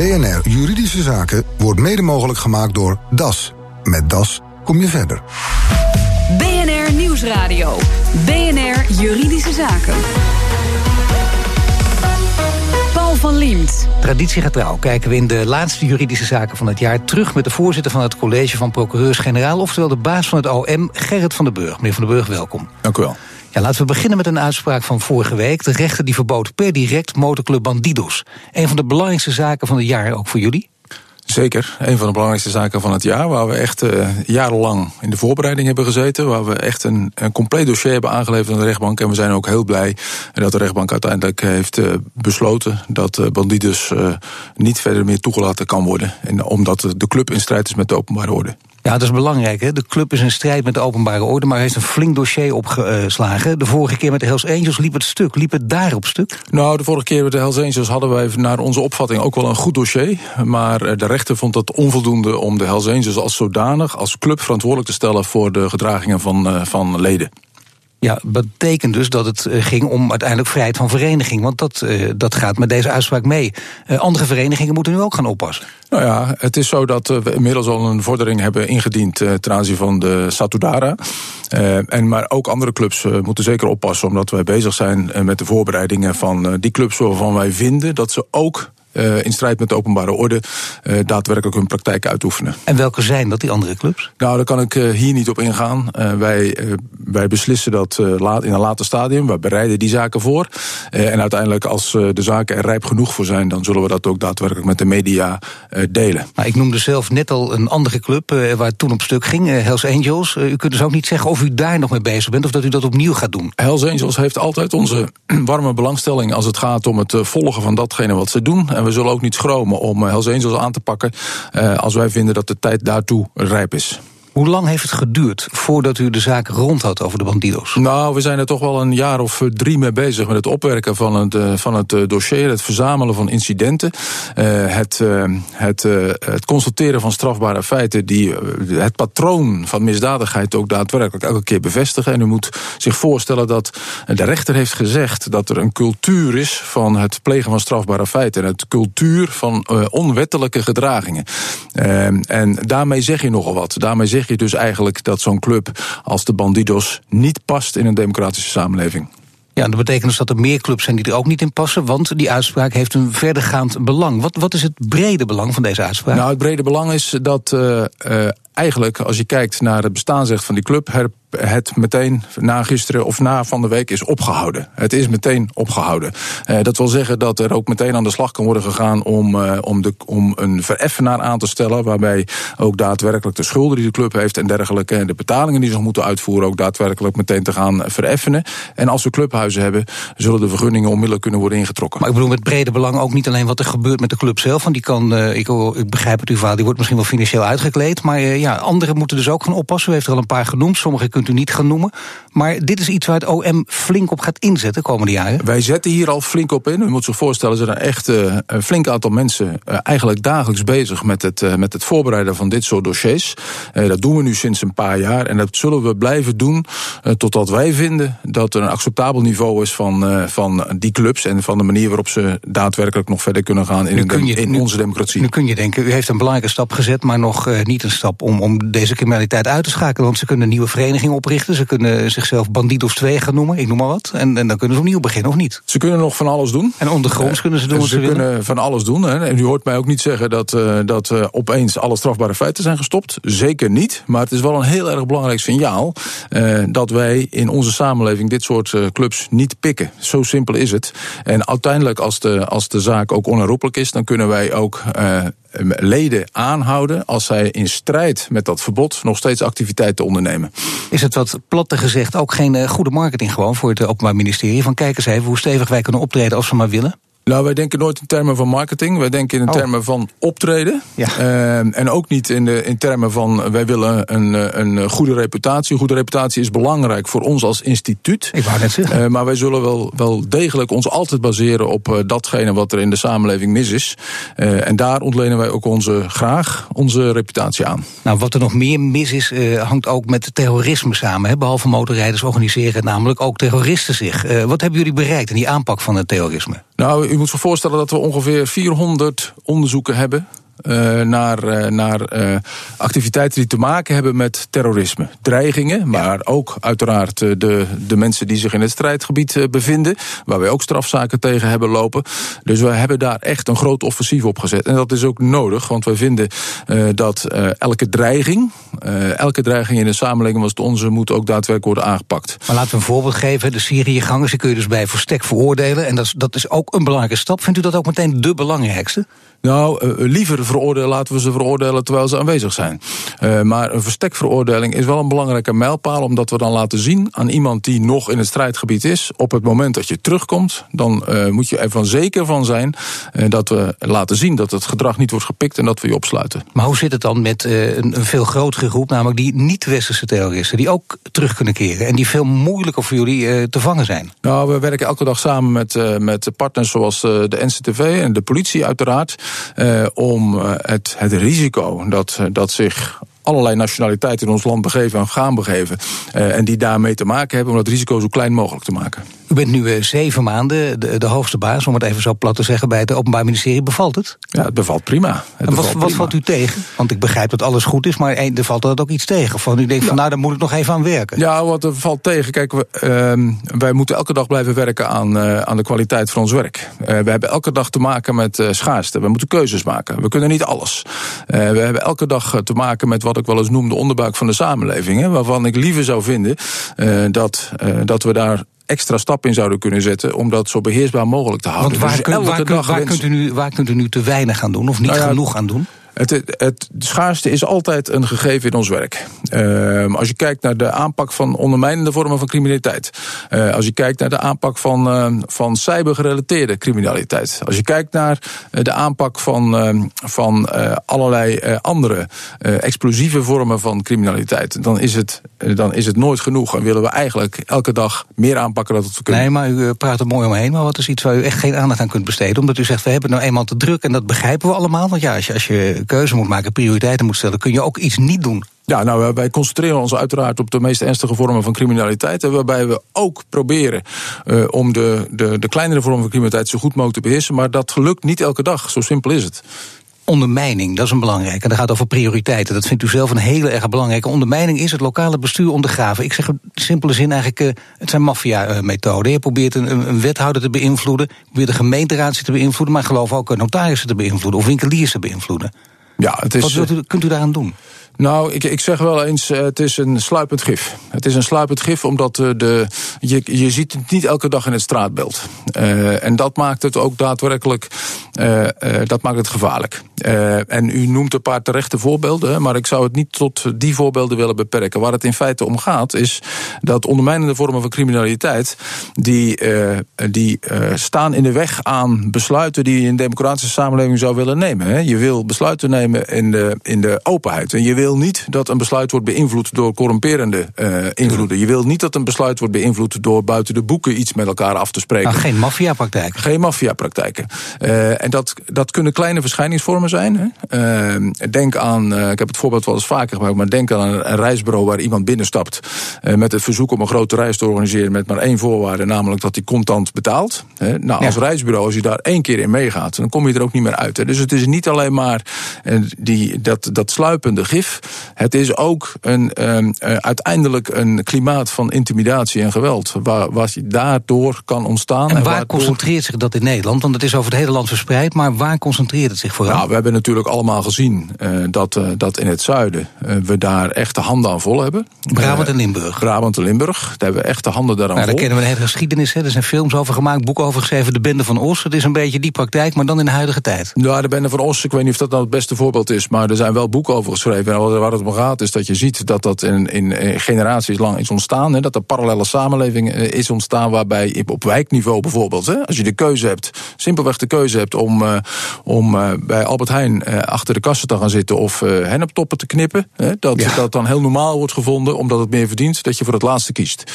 BNR Juridische Zaken wordt mede mogelijk gemaakt door DAS. Met DAS kom je verder. BNR Nieuwsradio. BNR Juridische Zaken. Paul van Liemt. Traditiegetrouw kijken we in de laatste juridische zaken van het jaar terug met de voorzitter van het college van procureurs-generaal, oftewel de baas van het OM, Gerrit van den Burg. Meneer van den Burg, welkom. Dank u wel. Ja, laten we beginnen met een uitspraak van vorige week. De rechter die verbood per direct motorclub Bandidos. Een van de belangrijkste zaken van het jaar, ook voor jullie. Zeker, een van de belangrijkste zaken van het jaar. Waar we echt uh, jarenlang in de voorbereiding hebben gezeten. Waar we echt een, een compleet dossier hebben aangeleverd aan de rechtbank. En we zijn ook heel blij dat de rechtbank uiteindelijk heeft uh, besloten dat uh, Bandidos niet verder meer toegelaten kan worden. En omdat de club in strijd is met de openbare orde. Ja, dat is belangrijk. Hè? De club is in strijd met de openbare orde, maar heeft een flink dossier opgeslagen. De vorige keer met de Hells Angels liep het stuk. Liep het daar op stuk? Nou, de vorige keer met de Hells Angels hadden wij naar onze opvatting ook wel een goed dossier. Maar de rechter vond het onvoldoende om de Hells Angels als zodanig, als club verantwoordelijk te stellen voor de gedragingen van, van leden. Ja, betekent dus dat het ging om uiteindelijk vrijheid van vereniging. Want dat, uh, dat gaat met deze uitspraak mee. Uh, andere verenigingen moeten nu ook gaan oppassen. Nou ja, het is zo dat we inmiddels al een vordering hebben ingediend ten aanzien van de Satudara. en maar ook andere clubs moeten zeker oppassen, omdat wij bezig zijn met de voorbereidingen van die clubs waarvan wij vinden dat ze ook uh, in strijd met de openbare orde uh, daadwerkelijk hun praktijk uitoefenen. En welke zijn dat, die andere clubs? Nou, daar kan ik uh, hier niet op ingaan. wij, wij beslissen dat laat, in een later stadium. We bereiden die zaken voor. en uiteindelijk, als de zaken er rijp genoeg voor zijn, dan zullen we dat ook daadwerkelijk met de media delen. Maar ik noemde zelf net al een andere club waar het toen op stuk ging, Hells Angels. u kunt dus ook niet zeggen of u daar nog mee bezig bent of dat u dat opnieuw gaat doen. Hells Angels heeft altijd onze warme belangstelling als het gaat om het volgen van datgene wat ze doen. En we zullen ook niet schromen om Hells Angels aan te pakken uh, als wij vinden dat de tijd daartoe rijp is. Hoe lang heeft het geduurd voordat u de zaak rond had over de bandidos? Nou, we zijn er toch wel een jaar of drie mee bezig met het opwerken van het, van het dossier, het verzamelen van incidenten, het, het, het constateren van strafbare feiten die het patroon van misdadigheid ook daadwerkelijk elke keer bevestigen. En u moet zich voorstellen dat de rechter heeft gezegd dat er een cultuur is van het plegen van strafbare feiten en het cultuur van onwettelijke gedragingen. en daarmee zeg je nogal wat. Daarmee zeg je dus eigenlijk dat zo'n club als de Bandidos niet past in een democratische samenleving. Ja, dat betekent dus dat er meer clubs zijn die er ook niet in passen, want die uitspraak heeft een verdergaand belang. Wat, wat is het brede belang van deze uitspraak? Nou, het brede belang is dat uh, uh, eigenlijk, als je kijkt naar het bestaansrecht van die club, het meteen na gisteren of na van de week is opgehouden. Het is meteen opgehouden. Uh, dat wil zeggen dat er ook meteen aan de slag kan worden gegaan om, uh, om, de, om een vereffenaar aan te stellen. Waarbij ook daadwerkelijk de schulden die de club heeft en dergelijke. en de betalingen die ze moeten uitvoeren ook daadwerkelijk meteen te gaan vereffenen. En als we clubhuizen hebben, zullen de vergunningen onmiddellijk kunnen worden ingetrokken. Maar ik bedoel met brede belang ook niet alleen wat er gebeurt met de club zelf. Want die kan, uh, ik, ik begrijp het, uw vader, die wordt misschien wel financieel uitgekleed. Maar ja, anderen moeten dus ook gaan oppassen. U heeft er al een paar genoemd. Sommige kunt u niet gaan noemen. Maar dit is iets waar het OM flink op gaat inzetten de komende jaren. Wij zetten hier al flink op in. U moet zich voorstellen, er zijn echt uh, een flink aantal mensen uh, eigenlijk dagelijks bezig met het, uh, met het voorbereiden van dit soort dossiers. dat doen we nu sinds een paar jaar. En dat zullen we blijven doen totdat wij vinden dat er een acceptabel niveau is van, van die clubs en van de manier waarop ze daadwerkelijk nog verder kunnen gaan in, de, je, in onze democratie. Nu kun je denken, u heeft een belangrijke stap gezet, maar nog niet een stap om, om deze criminaliteit uit te schakelen. Want ze kunnen nieuwe vereniging oprichten. Ze kunnen zichzelf Bandidos 2 gaan noemen, ik noem maar wat. En, en dan kunnen ze opnieuw beginnen, of niet? Ze kunnen nog van alles doen. En ondergronds uh, kunnen ze doen wat ze, ze kunnen willen? van alles doen. Hè. En u hoort mij ook niet zeggen dat, uh, dat uh, opeens alle strafbare feiten zijn gestopt. Zeker niet. Maar het is wel een heel erg belangrijk signaal... dat wij in onze samenleving dit soort clubs niet pikken. Zo simpel is het. En uiteindelijk, als de, als de zaak ook onherroepelijk is... dan kunnen wij ook leden aanhouden als zij in strijd met dat verbod nog steeds activiteiten ondernemen. Is het wat platte gezegd ook geen uh, goede marketing gewoon voor het Openbaar Ministerie? Van kijk eens even hoe stevig wij kunnen optreden als we maar willen? Nou, wij denken nooit in termen van marketing. Wij denken in Oh. termen van optreden. Ja. Uh, en ook niet in, de, in termen van wij willen een, een goede reputatie. Een goede reputatie is belangrijk voor ons als instituut. Ik wou net zeggen. Uh, maar wij zullen wel, wel degelijk ons altijd baseren op uh, datgene wat er in de samenleving mis is. Uh, en daar ontlenen wij ook onze, graag onze reputatie aan. Nou, wat er nog meer mis is, uh, hangt ook met terrorisme samen. Hè? Behalve motorrijders organiseren namelijk ook terroristen zich. Wat hebben jullie bereikt in die aanpak van het terrorisme? Nou, u moet zich voorstellen dat we ongeveer 400 onderzoeken hebben uh, naar, uh, naar uh, activiteiten die te maken hebben met terrorisme. Dreigingen, maar ook uiteraard de, de mensen die zich in het strijdgebied bevinden. Waar wij ook strafzaken tegen hebben lopen. Dus we hebben daar echt een groot offensief op gezet. En dat is ook nodig, want wij vinden dat elke dreiging, elke dreiging in de samenleving was het onze, moet ook daadwerkelijk worden aangepakt. Maar laten we een voorbeeld geven. De Syriëgangers, die kun je dus bij verstek veroordelen. En dat is, dat is ook een belangrijke stap. Vindt u dat ook meteen de belangrijkste? Nou, uh, liever veroordelen, laten we ze veroordelen terwijl ze aanwezig zijn. Uh, maar een verstekveroordeling is wel een belangrijke mijlpaal, omdat we dan laten zien aan iemand die nog in het strijdgebied is, op het moment dat je terugkomt, dan uh, moet je ervan zeker van zijn dat we laten zien dat het gedrag niet wordt gepikt en dat we je opsluiten. Maar hoe zit het dan met een, een, veel grotere groep, namelijk die niet-westerse terroristen, die ook terug kunnen keren en die veel moeilijker voor jullie te vangen zijn? Nou, we werken elke dag samen met, met partners zoals de NCTV en de politie uiteraard. Uh, om uh, het, het risico dat, uh, dat zich allerlei nationaliteiten in ons land begeven en gaan begeven. En die daarmee te maken hebben om dat risico zo klein mogelijk te maken. U bent nu uh, zeven maanden de, de, hoogste baas, om het even zo plat te zeggen, bij het Openbaar Ministerie. Bevalt het? Ja, het bevalt prima. Het en wat, wat valt u tegen? Want ik begrijp dat alles goed is, maar er valt er ook iets tegen. Van u denkt ja. van nou, daar moet ik nog even aan werken. Ja, wat er valt tegen. Kijk, we, uh, wij moeten elke dag blijven werken aan, uh, aan de kwaliteit van ons werk. Uh, we hebben elke dag te maken met schaarste. We moeten keuzes maken. We kunnen niet alles. we hebben elke dag te maken met wat ik wel eens noem de onderbuik van de samenleving. Hè, waarvan ik liever zou vinden dat, dat we daar extra stap in zouden kunnen zetten om dat zo beheersbaar mogelijk te houden. Want waar, dus waar, kun, waar, kunt u nu, waar kunt u nu te weinig gaan doen of niet nou ja, genoeg aan doen? Het, het, schaarste is altijd een gegeven in ons werk. Uh, als je kijkt naar de aanpak van ondermijnende vormen van criminaliteit. Uh, als je kijkt naar de aanpak van, uh, van cybergerelateerde criminaliteit. Als je kijkt naar de aanpak van, ehm, van allerlei andere explosieve vormen van criminaliteit. Dan is, het, dan is het nooit genoeg. En willen we eigenlijk elke dag meer aanpakken dan we kunnen. Nee, maar u praat er mooi omheen. Maar wat is iets waar u echt geen aandacht aan kunt besteden? Omdat u zegt, we hebben nou eenmaal te druk. En dat begrijpen we allemaal. Want ja, als je, als je keuze moet maken, prioriteiten moet stellen, kun je ook iets niet doen. Ja, nou, wij concentreren ons uiteraard op de meest ernstige vormen van criminaliteit. Waarbij we ook proberen uh, om de, de, de kleinere vormen van criminaliteit zo goed mogelijk te beheersen. Maar dat lukt niet elke dag. Zo simpel is het ondermijning, dat is een belangrijke. En dat gaat over prioriteiten. Dat vindt u zelf een hele erg belangrijke. Ondermijning is het lokale bestuur ondergraven. Ik zeg in simpele zin eigenlijk, uh, het zijn maffia-methoden. Je probeert een, een, wethouder te beïnvloeden, je probeert de gemeenteraad te beïnvloeden, maar geloof ook notarissen te beïnvloeden of winkeliers te beïnvloeden. Ja, het is, Wat u, kunt u daaraan doen? Nou, ik, ik zeg wel eens, het is een sluipend gif. Het is een sluipend gif omdat de, je, je ziet het niet elke dag in het straatbeeld. Uh, en dat maakt het ook daadwerkelijk dat maakt het gevaarlijk. en u noemt een paar terechte voorbeelden, maar ik zou het niet tot die voorbeelden willen beperken. Waar het in feite om gaat, is dat ondermijnende vormen van criminaliteit, die, die staan in de weg aan besluiten die je in een democratische samenleving zou willen nemen. Hè. Je wil besluiten nemen in de, in de openheid. En je wil niet dat een besluit wordt beïnvloed door corrumperende uh, invloeden. Je wil niet dat een besluit wordt beïnvloed door buiten de boeken iets met elkaar af te spreken. Nou, geen maffiapraktijken. Geen maffiapraktijken. Uh, en dat, dat kunnen kleine verschijningsvormen zijn. Hè. Uh, denk aan, ik heb het voorbeeld wel eens vaker gemaakt, maar denk aan een, een reisbureau waar iemand binnenstapt met het verzoek om een grote reis te organiseren met maar één voorwaarde, namelijk dat hij contant betaalt. Nou, als ja. reisbureau, als je daar één keer in meegaat, dan kom je er ook niet meer uit. Hè. Dus het is niet alleen maar die, dat, dat sluipende gif. Het is ook een, um, uh, uiteindelijk een klimaat van intimidatie en geweld. Waar, wat daardoor kan ontstaan. En, en waar waardoor... concentreert zich dat in Nederland? Want het is over het hele land verspreid, maar waar concentreert het zich vooral? Nou, we hebben natuurlijk allemaal gezien uh, dat, uh, dat in het zuiden we daar echt de handen aan vol hebben. Brabant en Limburg. Brabant en Limburg, daar hebben we echt de handen daaraan nou, vol. Daar kennen we een hele geschiedenis, hè. er zijn films over gemaakt, boeken over geschreven. De Bende van Os, het is een beetje die praktijk, maar dan in de huidige tijd. Ja, de Bende van Os, ik weet niet of dat nou het beste voorbeeld is, maar er zijn wel boeken over geschreven. En waar het om gaat is dat je ziet dat dat in, in generaties lang is ontstaan. Hè, dat er parallele samenleving is ontstaan waarbij op wijkniveau bijvoorbeeld, hè, als je de keuze hebt, simpelweg de keuze hebt om, uh, om uh, bij Albert Heijn achter de kassen te gaan zitten of henneptoppen te knippen. dat dat dan heel normaal wordt gevonden, omdat het meer verdient, dat je voor het laatste kiest.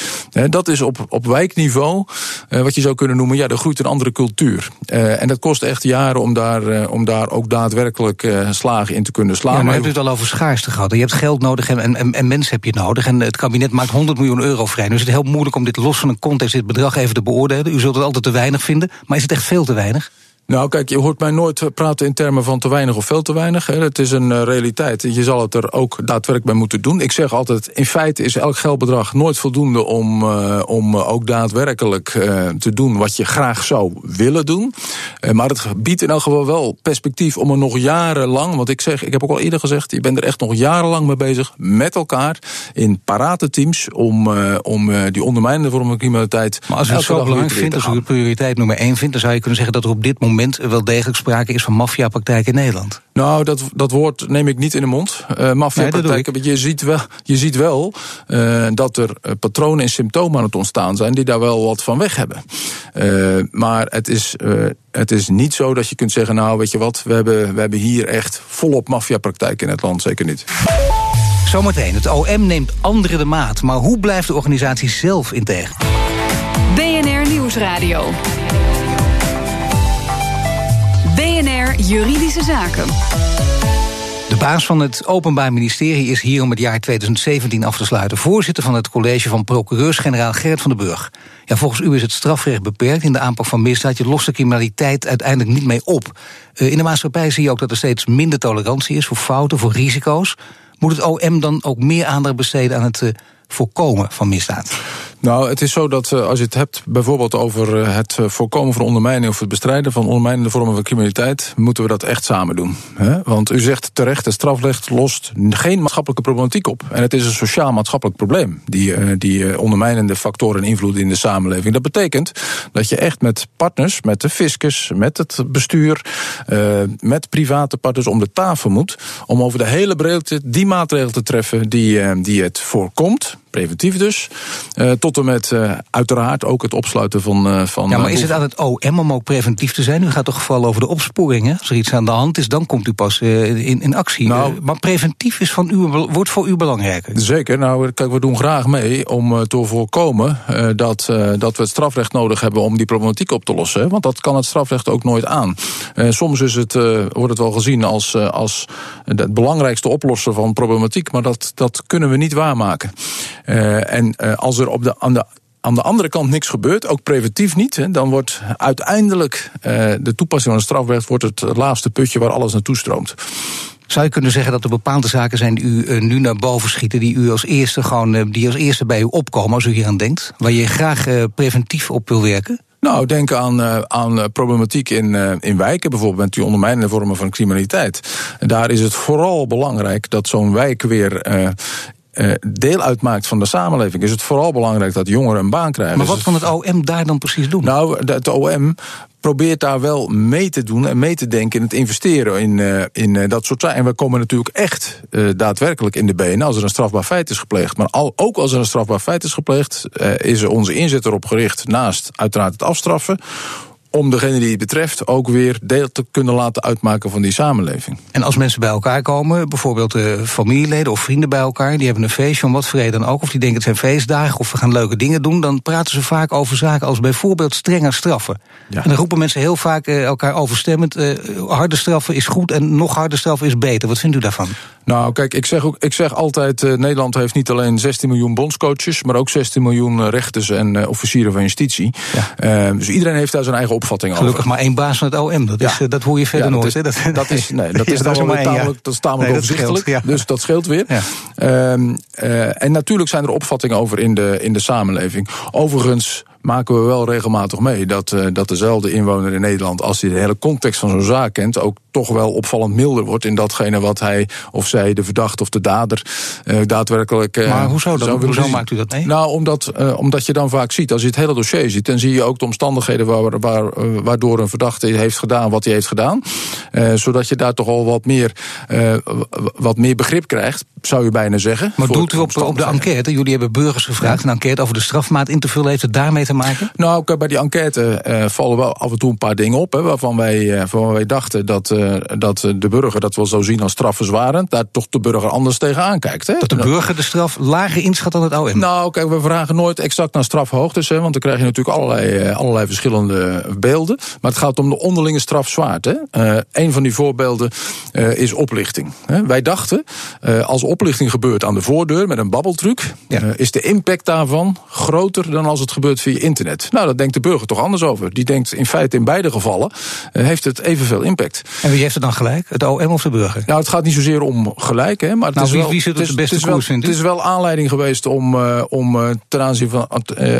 dat is op, op wijkniveau, wat je zou kunnen noemen, ja, er groeit een andere cultuur. en dat kost echt jaren om daar, om daar ook daadwerkelijk slagen in te kunnen slaan. Ja, maar je hebt het al over Je hebt geld nodig en, en, en mensen heb je nodig. En het kabinet maakt 100 miljoen euro vrij. Nu is het heel moeilijk om dit los van een context, dit bedrag even te beoordelen. U zult het altijd te weinig vinden. Maar is het echt veel te weinig? Nou, kijk, je hoort mij nooit praten in termen van te weinig of veel te weinig. Het is een eh, realiteit. Je zal het er ook daadwerkelijk bij moeten doen. Ik zeg altijd, in feite is elk geldbedrag nooit voldoende om, uh, om ook daadwerkelijk uh, te doen wat je graag zou willen doen. Uh, maar het biedt in elk geval wel perspectief om er nog jarenlang, want ik zeg, ik heb ook al eerder gezegd, je bent er echt nog jarenlang mee bezig met elkaar in parate teams om, om die ondermijnende vorm van criminaliteit. Maar als u het zo belangrijk vindt, als u de prioriteit nummer één vindt, dan zou je kunnen zeggen dat er op dit moment moment wel degelijk sprake is van maffiapraktijk in Nederland? Nou, dat, dat woord neem ik niet in de mond. Uh, maffiapraktijken, nee, je ziet wel, je ziet wel uh, dat er uh, patronen en symptomen aan het ontstaan zijn die daar wel wat van weg hebben. maar het is, het is niet zo dat je kunt zeggen, nou weet je wat, we hebben, we hebben hier echt volop maffiapraktijk in het land, zeker niet. Zometeen, het OM neemt anderen de maat, maar hoe blijft de organisatie zelf integer? BNR Nieuwsradio. Juridische Zaken. De baas van het Openbaar Ministerie is hier om het jaar 2017 af te sluiten. Voorzitter van het college van procureurs-generaal Gerrit van den Burg. Ja, volgens u is het strafrecht beperkt in de aanpak van misdaad. Je lost de criminaliteit uiteindelijk niet mee op. Uh, in de maatschappij zie je ook dat er steeds minder tolerantie is voor fouten, voor risico's. Moet het OM dan ook meer aandacht besteden aan het uh, voorkomen van misdaad? Nou, het is zo dat uh, als je het hebt bijvoorbeeld over uh, het voorkomen van ondermijning of het bestrijden van ondermijnende vormen van criminaliteit, moeten we dat echt samen doen. Hè? Want u zegt terecht, het strafrecht lost geen maatschappelijke problematiek op. En het is een sociaal-maatschappelijk probleem, die, die ondermijnende factoren en in de samenleving. Dat betekent dat je echt met partners, met de fiscus, met het bestuur, met private partners om de tafel moet, om over de hele breedte die maatregelen te treffen die, die het voorkomt preventief dus. Uh, tot en met uh, uiteraard ook het opsluiten van. Uh, van ja, maar is het aan het OM om ook preventief te zijn? U gaat toch vooral over de opsporing. Hè? Als er iets aan de hand is, dan komt u pas in, in actie. Nou, maar preventief is van u, wordt voor u belangrijker. Zeker. Nou, kijk, we doen graag mee om te voorkomen dat, dat we het strafrecht nodig hebben om die problematiek op te lossen. Want dat kan het strafrecht ook nooit aan. soms is het, wordt het wel gezien als, als het belangrijkste oplossen van problematiek, maar dat, dat kunnen we niet waarmaken. Uh, en uh, als er op de, aan, de, aan de andere kant niks gebeurt, ook preventief niet, hè, dan wordt uiteindelijk uh, de toepassing van het strafrecht wordt het laatste putje waar alles naartoe stroomt. Zou je kunnen zeggen dat er bepaalde zaken zijn die u nu naar boven schieten, die u als eerste gewoon, die als eerste bij u opkomen als u hier aan denkt, waar je graag preventief op wil werken? Nou, denk aan, aan problematiek in, in wijken, bijvoorbeeld met die ondermijnende vormen van criminaliteit. Daar is het vooral belangrijk dat zo'n wijk weer uh, deel uitmaakt van de samenleving, is het vooral belangrijk dat jongeren een baan krijgen. Maar wat kan het OM daar dan precies doen? Nou, het OM probeert daar wel mee te doen en mee te denken in het investeren in, uh, in uh, dat soort zaken. En we komen natuurlijk echt uh, daadwerkelijk in de benen als er een strafbaar feit is gepleegd. Maar al, ook als er een strafbaar feit is gepleegd, is er onze inzet erop gericht, naast uiteraard het afstraffen, om degene die het betreft ook weer deel te kunnen laten uitmaken van die samenleving. En als mensen bij elkaar komen, bijvoorbeeld uh, familieleden of vrienden bij elkaar, die hebben een feestje om wat voor reden dan ook, of die denken het zijn feestdagen of we gaan leuke dingen doen, dan praten ze vaak over zaken als bijvoorbeeld strenger straffen. Ja. En dan roepen mensen heel vaak uh, elkaar overstemmend, uh, harde straffen is goed en nog harder straffen is beter. Wat vindt u daarvan? Nou, kijk, ik zeg, ook, ik zeg altijd: Nederland heeft niet alleen 16 miljoen bondscoaches, maar ook 16 miljoen rechters en officieren van justitie. Ja. Dus iedereen heeft daar zijn eigen opvatting Gelukkig over. maar één baas van het OM. Dat, is, ja. dat hoor je verder ja, nooit. Is, dat, dat, is, nee, dat is, dat maar tamelijk, dat is tamelijk nee, overzichtelijk. Ja. Dus dat scheelt weer. Um, en natuurlijk zijn er opvattingen over in de, in de samenleving. Overigens maken we wel regelmatig mee dat, uh, dat dezelfde inwoner in Nederland, als hij de hele context van zo'n zaak kent, ook toch wel opvallend milder wordt in datgene wat hij of zij, de verdachte of de dader, uh, daadwerkelijk. Uh, maar hoezo dan? Hoezo maakt u dat mee? Nou, omdat, omdat je dan vaak ziet, als je het hele dossier ziet, dan zie je ook de omstandigheden waar, waar, waardoor een verdachte heeft gedaan wat hij heeft gedaan. zodat je daar toch al wat meer, wat meer begrip krijgt, zou je bijna zeggen. Maar doelt u op, op de enquête? Jullie hebben burgers gevraagd, een enquête over de strafmaat in te vullen, heeft het daarmee te maken? Nou, bij die enquête vallen wel af en toe een paar dingen op. Hè, waarvan, wij, waarvan wij dachten dat, dat de burger dat wel zou zien als strafverzwarend. Daar toch de burger anders tegenaan kijkt. Hè? Dat de burger de straf lager inschat dan het OM? Nou, kijk, we vragen nooit exact naar strafhoogtes. Hè, want dan krijg je natuurlijk allerlei, allerlei verschillende beelden. Maar het gaat om de onderlinge strafzwaarte. Uh, een van die voorbeelden uh, is oplichting. Wij dachten, uh, als oplichting gebeurt aan de voordeur met een babbeltruc, ja. is de impact daarvan groter dan als het gebeurt via internet. Nou, daar denkt de burger toch anders over. Die denkt in feite in beide gevallen heeft het evenveel impact. En wie heeft het dan gelijk? Het OM of de burger? Nou, het gaat niet zozeer om gelijk, hè, maar het nou, is wie, wel, wie zit het, het, beste is, het, koers, wel, het is wel aanleiding geweest om, uh, om ten aanzien van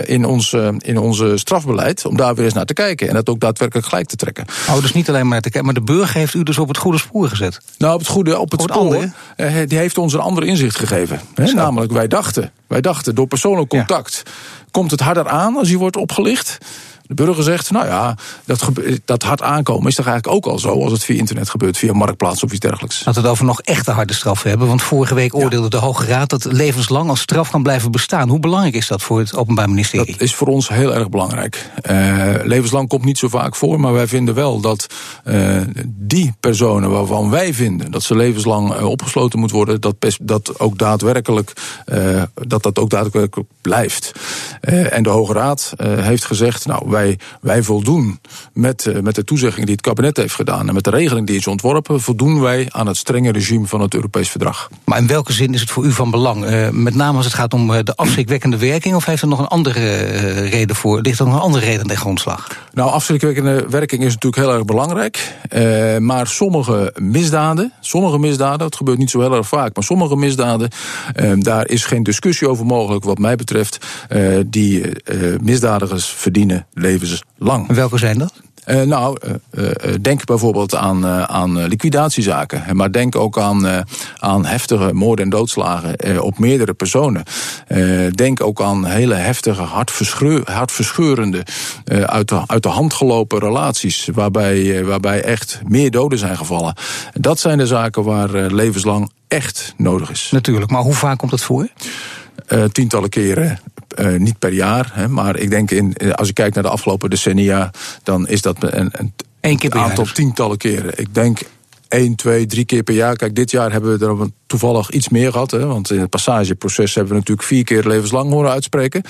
in, ons, in onze strafbeleid, om daar weer eens naar te kijken en dat ook daadwerkelijk gelijk te trekken. Oh, dus niet alleen maar te kijken, maar de burger heeft u dus op het goede spoor gezet? Nou, op het goede, op het Op het spoor, andere? eh, die heeft ons een ander inzicht gegeven. Hè? Namelijk, wij dachten, wij dachten, door persoonlijk Ja. contact komt het harder aan als je wordt opgelicht. De burger zegt, nou ja, dat, dat hard aankomen is toch eigenlijk ook al zo als het via internet gebeurt, via marktplaats of iets dergelijks. Laten we het over nog echte harde straffen hebben. Want vorige week oordeelde de Hoge Raad dat levenslang als straf kan blijven bestaan. Hoe belangrijk is dat voor het Openbaar Ministerie? Dat is voor ons heel erg belangrijk. Eh, levenslang komt niet zo vaak voor, maar wij vinden wel dat eh, die personen waarvan wij vinden dat ze levenslang eh, opgesloten moet worden, dat, dat ook daadwerkelijk dat dat ook daadwerkelijk blijft. Eh, en de Hoge Raad eh, heeft gezegd, nou wij, wij voldoen met, eh, met de toezegging die het kabinet heeft gedaan en met de regeling die is ontworpen, voldoen wij aan het strenge regime van het Europees Verdrag. Maar in welke zin is het voor u van belang? Met name als het gaat om de afschrikwekkende werking, of heeft er nog een andere reden voor? Ligt er nog een andere reden ten grondslag? Nou, afschrikwekkende werking is natuurlijk heel erg belangrijk. Maar sommige misdaden, sommige misdaden, het gebeurt niet zo heel erg vaak, maar sommige misdaden, daar is geen discussie over mogelijk, wat mij betreft. Eh, die eh, misdadigers verdienen levenslang. En welke zijn dat? Eh, nou, denk bijvoorbeeld aan, aan liquidatiezaken. Maar denk ook aan, aan heftige moorden en doodslagen op meerdere personen. Denk ook aan hele heftige, hartverscheur, hartverscheurende, uit, de, uit de hand gelopen relaties. Waarbij, waarbij echt meer doden zijn gevallen. Dat zijn de zaken waar levenslang echt nodig is. Natuurlijk, maar hoe vaak komt dat voor? Eh, tientallen keren. eh, niet per jaar, hè, maar ik denk in, eh, als ik kijk naar de afgelopen decennia, dan is dat een, een Eén keer per jaar aantal dus. tientallen keren. Ik denk één, twee, drie keer per jaar. Kijk, dit jaar hebben we er toevallig iets meer gehad. Hè, want in het passageproces hebben we natuurlijk vier keer levenslang horen uitspreken.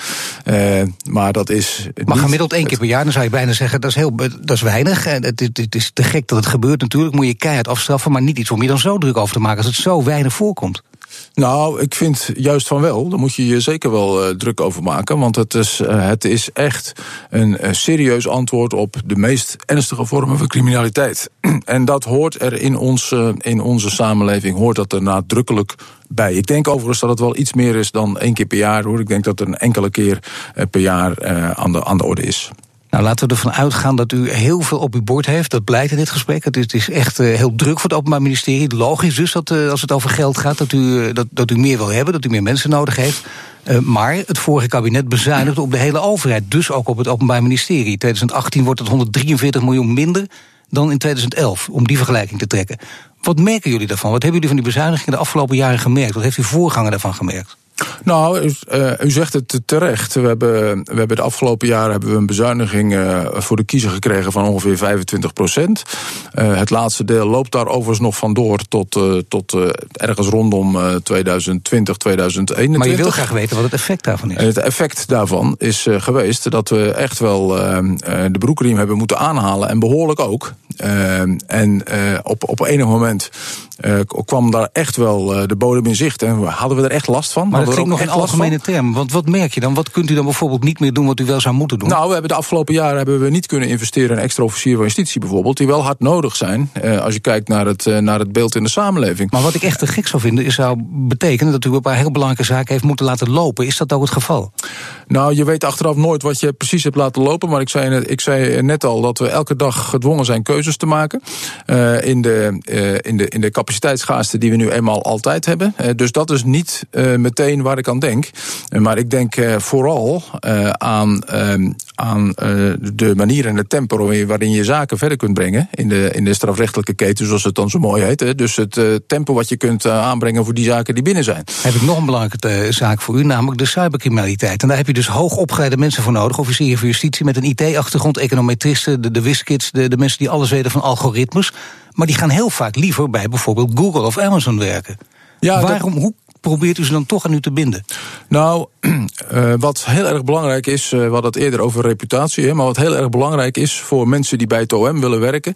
Maar dat is. Maar gemiddeld één keer per jaar, dan zou je bijna zeggen, dat is, heel, dat is weinig. En Het, het, het is te gek dat het gebeurt natuurlijk, moet je keihard afstraffen... maar niet iets om je dan zo druk over te maken als het zo weinig voorkomt. Nou, ik vind juist van wel. Daar moet je je zeker wel eh, druk over maken. Want het is, eh, het is echt een eh, serieus antwoord op de meest ernstige vormen van criminaliteit. en dat hoort er in, ons, in onze samenleving, hoort dat er nadrukkelijk bij. Ik denk overigens dat het wel iets meer is dan één keer per jaar hoor. Ik denk dat er een enkele keer per jaar aan, de, aan de orde is. Nou, laten we ervan uitgaan dat u heel veel op uw bord heeft. Dat blijkt in dit gesprek. Het is, het is echt eh, heel druk voor het Openbaar Ministerie. Logisch dus dat eh, als het over geld gaat, dat u, eh, dat, dat u meer wil hebben, dat u meer mensen nodig heeft. Maar het vorige kabinet bezuinigde op de hele overheid, dus ook op het Openbaar Ministerie. In 2018 wordt het 143 miljoen minder dan in 2011, om die vergelijking te trekken. Wat merken jullie daarvan? Wat hebben jullie van die bezuinigingen de afgelopen jaren gemerkt? Wat heeft uw voorganger daarvan gemerkt? Nou, u, eh, u zegt het terecht. We hebben, we hebben de afgelopen jaren hebben we een bezuiniging eh, voor de kiezer gekregen van ongeveer 25 procent. het laatste deel loopt daar overigens nog van door tot, eh, tot eh, ergens rondom eh, 2020, 2021. Maar je wil graag weten wat het effect daarvan is. Het effect daarvan is eh, geweest dat we echt wel eh, eh, de broekriem hebben moeten aanhalen. En behoorlijk ook. Eh, en eh, op, op enig moment eh, kwam daar echt wel eh, de bodem in zicht. En hadden we er echt last van? Maar klinkt nog van? algemene termen. Want wat merk je dan? Wat kunt u dan bijvoorbeeld niet meer doen wat u wel zou moeten doen? Nou, we hebben de afgelopen jaren hebben we niet kunnen investeren in extra officieren van justitie bijvoorbeeld, die wel hard nodig zijn eh, als je kijkt naar het, eh, naar het beeld in de samenleving. Maar wat ik echt te gek zou vinden, is zou betekenen dat u een paar heel belangrijke zaken heeft moeten laten lopen. Is dat ook het geval? Nou, je weet achteraf nooit wat je precies hebt laten lopen. Maar ik zei, net- ik zei net al dat we elke dag gedwongen zijn keuzes te maken. eh, in, de, eh, in, de, in de die we nu eenmaal altijd hebben. Dus dat is niet meteen meteen waar ik aan denk. Maar ik denk vooral aan, ehm, aan de manier en het tempo waarin je zaken verder kunt brengen. In de, in de strafrechtelijke keten, zoals het dan zo mooi heet. Dus het tempo wat je kunt aanbrengen voor die zaken die binnen zijn. Heb ik nog een belangrijke zaak voor u, namelijk de cybercriminaliteit. En daar heb je dus hoogopgeleide mensen voor nodig. Officieren van justitie met een IT-achtergrond, econometristen, de, de wiskids, de, de mensen die alles weten van algoritmes. Maar die gaan heel vaak liever bij bijvoorbeeld Google of Amazon werken. Ja, Waarom, hoe probeert u ze dan toch aan u te binden? Nou, uh, wat heel erg belangrijk is, uh, we hadden het eerder over reputatie, hè, maar wat heel erg belangrijk is voor mensen die bij het OM willen werken,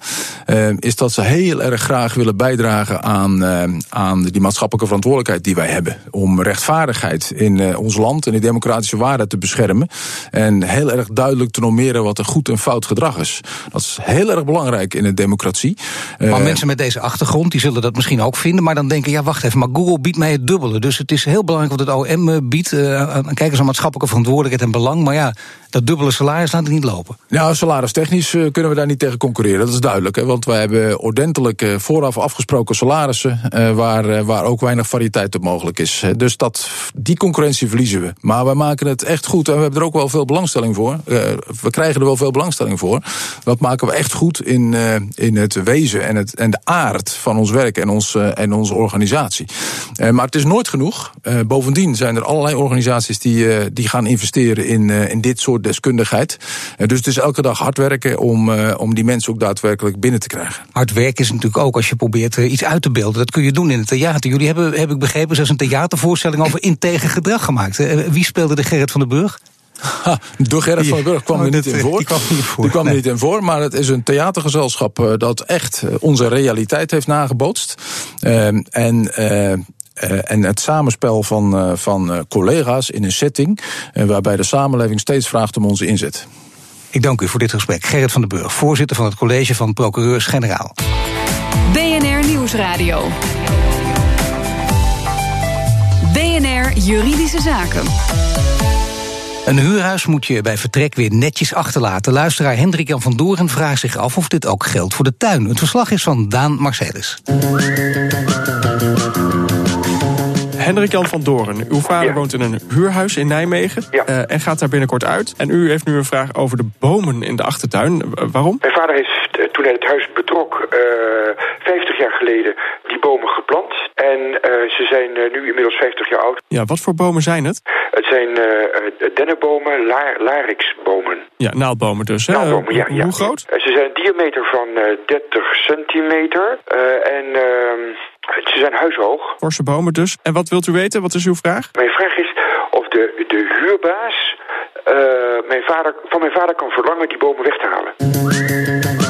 uh, is dat ze heel erg graag willen bijdragen aan, aan die maatschappelijke verantwoordelijkheid die wij hebben. Om rechtvaardigheid in ons land en die democratische waarden te beschermen. En heel erg duidelijk te normeren wat een goed en fout gedrag is. Dat is heel erg belangrijk in een democratie. Maar mensen met deze achtergrond, die zullen dat misschien ook vinden, maar dan denken, ja wacht even, maar Google biedt mij het dubbele. Dus het is heel belangrijk wat het OM biedt. Kijk eens aan maatschappelijke verantwoordelijkheid en belang. Maar ja, dat dubbele salaris laat het niet lopen. Ja, salaristechnisch uh, kunnen we daar niet tegen concurreren. Dat is duidelijk. Hè, want wij hebben ordentelijk uh, vooraf afgesproken salarissen. Waar, waar ook weinig variëteit op mogelijk is. Dus dat, die concurrentie verliezen we. Maar we maken het echt goed. En we hebben er ook wel veel belangstelling voor. we krijgen er wel veel belangstelling voor. Dat maken we echt goed in, in het wezen en, het, en de aard van ons werk en, ons, en onze organisatie. maar het is nooit genoeg. bovendien zijn er allerlei organisaties die, die gaan investeren in, in dit soort deskundigheid. Eh, dus het is elke dag hard werken om, eh, om die mensen ook daadwerkelijk binnen te krijgen. Hard werken is natuurlijk ook als je probeert eh, iets uit te beelden. Dat kun je doen in het theater. Jullie hebben, heb ik begrepen, zelfs een theatervoorstelling over integer gedrag gemaakt. Wie speelde de Gerrit van den Burg? Ha, door Gerrit van den Burg kwam er niet in voor. Die kwam, niet voor. Die kwam niet in voor, maar het is een theatergezelschap dat echt onze realiteit heeft nagebootst. Ehm, en uh, en het samenspel van, uh, van uh, collega's in een setting waarbij de samenleving steeds vraagt om onze inzet. Ik dank u voor dit gesprek. Gerrit van den Burg, voorzitter van het college van procureurs-generaal. BNR Nieuwsradio. BNR Juridische Zaken. Een huurhuis moet je bij vertrek weer netjes achterlaten. Luisteraar Hendrik Jan van Doren vraagt zich af of dit ook geldt voor de tuin. Het verslag is van Daan Marcelis. Hendrik Jan van Doren, uw vader woont in een huurhuis in Nijmegen uh, en gaat daar binnenkort uit. En u heeft nu een vraag over de bomen in de achtertuin. waarom? Mijn vader heeft eh, toen hij het huis betrok, uh, eh, 50 jaar geleden, die bomen geplant. En ze zijn nu inmiddels 50 jaar oud. Ja, wat voor bomen zijn het? Het zijn dennenbomen, la larixbomen. Ja, naaldbomen dus. Hè? Naaldbomen, ja, ja. Hoe groot? Ze zijn een diameter van 30 centimeter. en ehm, ze zijn huishoog. Forse bomen dus. En wat wilt u weten? Wat is uw vraag? Mijn vraag is of de, de huurbaas uh, mijn vader, van mijn vader kan verlangen die bomen weg te halen.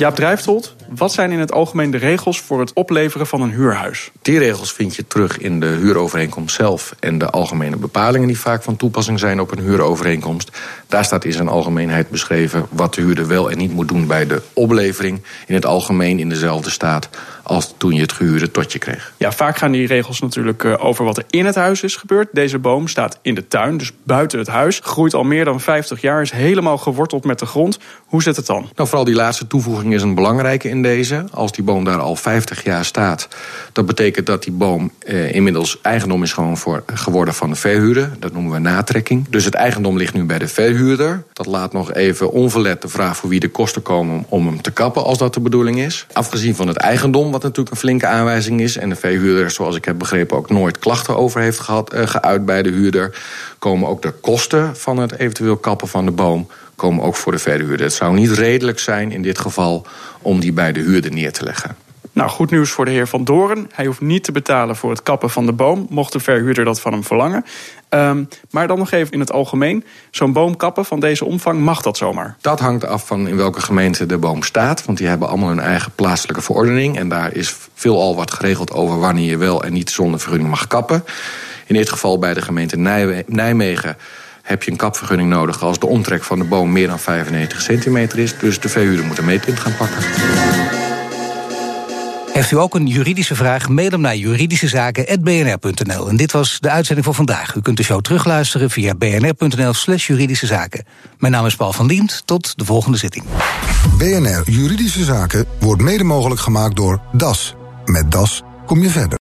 Jaap Drijftold, wat zijn in het algemeen de regels voor het opleveren van een huurhuis? Die regels vind je terug in de huurovereenkomst zelf en de algemene bepalingen die vaak van toepassing zijn op een huurovereenkomst. Daar staat in zijn algemeenheid beschreven wat de huurder wel en niet moet doen bij de oplevering. In het algemeen in dezelfde staat als toen je het gehuurde tot je kreeg. Ja, vaak gaan die regels natuurlijk eh, over wat er in het huis is gebeurd. Deze boom staat in de tuin, dus buiten het huis. Groeit al meer dan 50 jaar, is helemaal geworteld met de grond. Hoe zit het dan? Nou, vooral die laatste toevoeging is een belangrijke in deze. Als die boom daar al 50 jaar staat, dat betekent dat die boom eh, inmiddels eigendom is gewoon voor, geworden van de verhuurder. Dat noemen we natrekking. Dus het eigendom ligt nu bij de verhuurder. Dat laat nog even onverlet de vraag voor wie de kosten komen om, om hem te kappen, als dat de bedoeling is. Afgezien van het eigendom, natuurlijk een flinke aanwijzing is. En de verhuurder, zoals ik heb begrepen, ook nooit klachten over heeft gehad, uh, geuit bij de huurder. Komen ook de kosten van het eventueel kappen van de boom komen ook voor de verhuurder. Het zou niet redelijk zijn in dit geval om die bij de huurder neer te leggen. Nou, goed nieuws voor de heer Van Doren. Hij hoeft niet te betalen voor het kappen van de boom, mocht de verhuurder dat van hem verlangen. Um, maar dan nog even in het algemeen. Zo'n boom kappen van deze omvang, mag dat zomaar? Dat hangt af van in welke gemeente de boom staat. Want die hebben allemaal hun eigen plaatselijke verordening. En daar is veelal wat geregeld over wanneer je wel en niet zonder vergunning mag kappen. In dit geval bij de gemeente Nijmegen heb je een kapvergunning nodig als de omtrek van de boom meer dan 95 centimeter is. Dus de verhuurder moet een meetpunt gaan pakken. Heeft u ook een juridische vraag? Mail hem naar juridischezaken.bnr.nl. En dit was de uitzending voor vandaag. U kunt de show terugluisteren via bnr.nl slash juridische zaken. Mijn naam is Paul van Diemt. Tot de volgende zitting. BNR Juridische Zaken wordt mede mogelijk gemaakt door DAS. Met DAS kom je verder.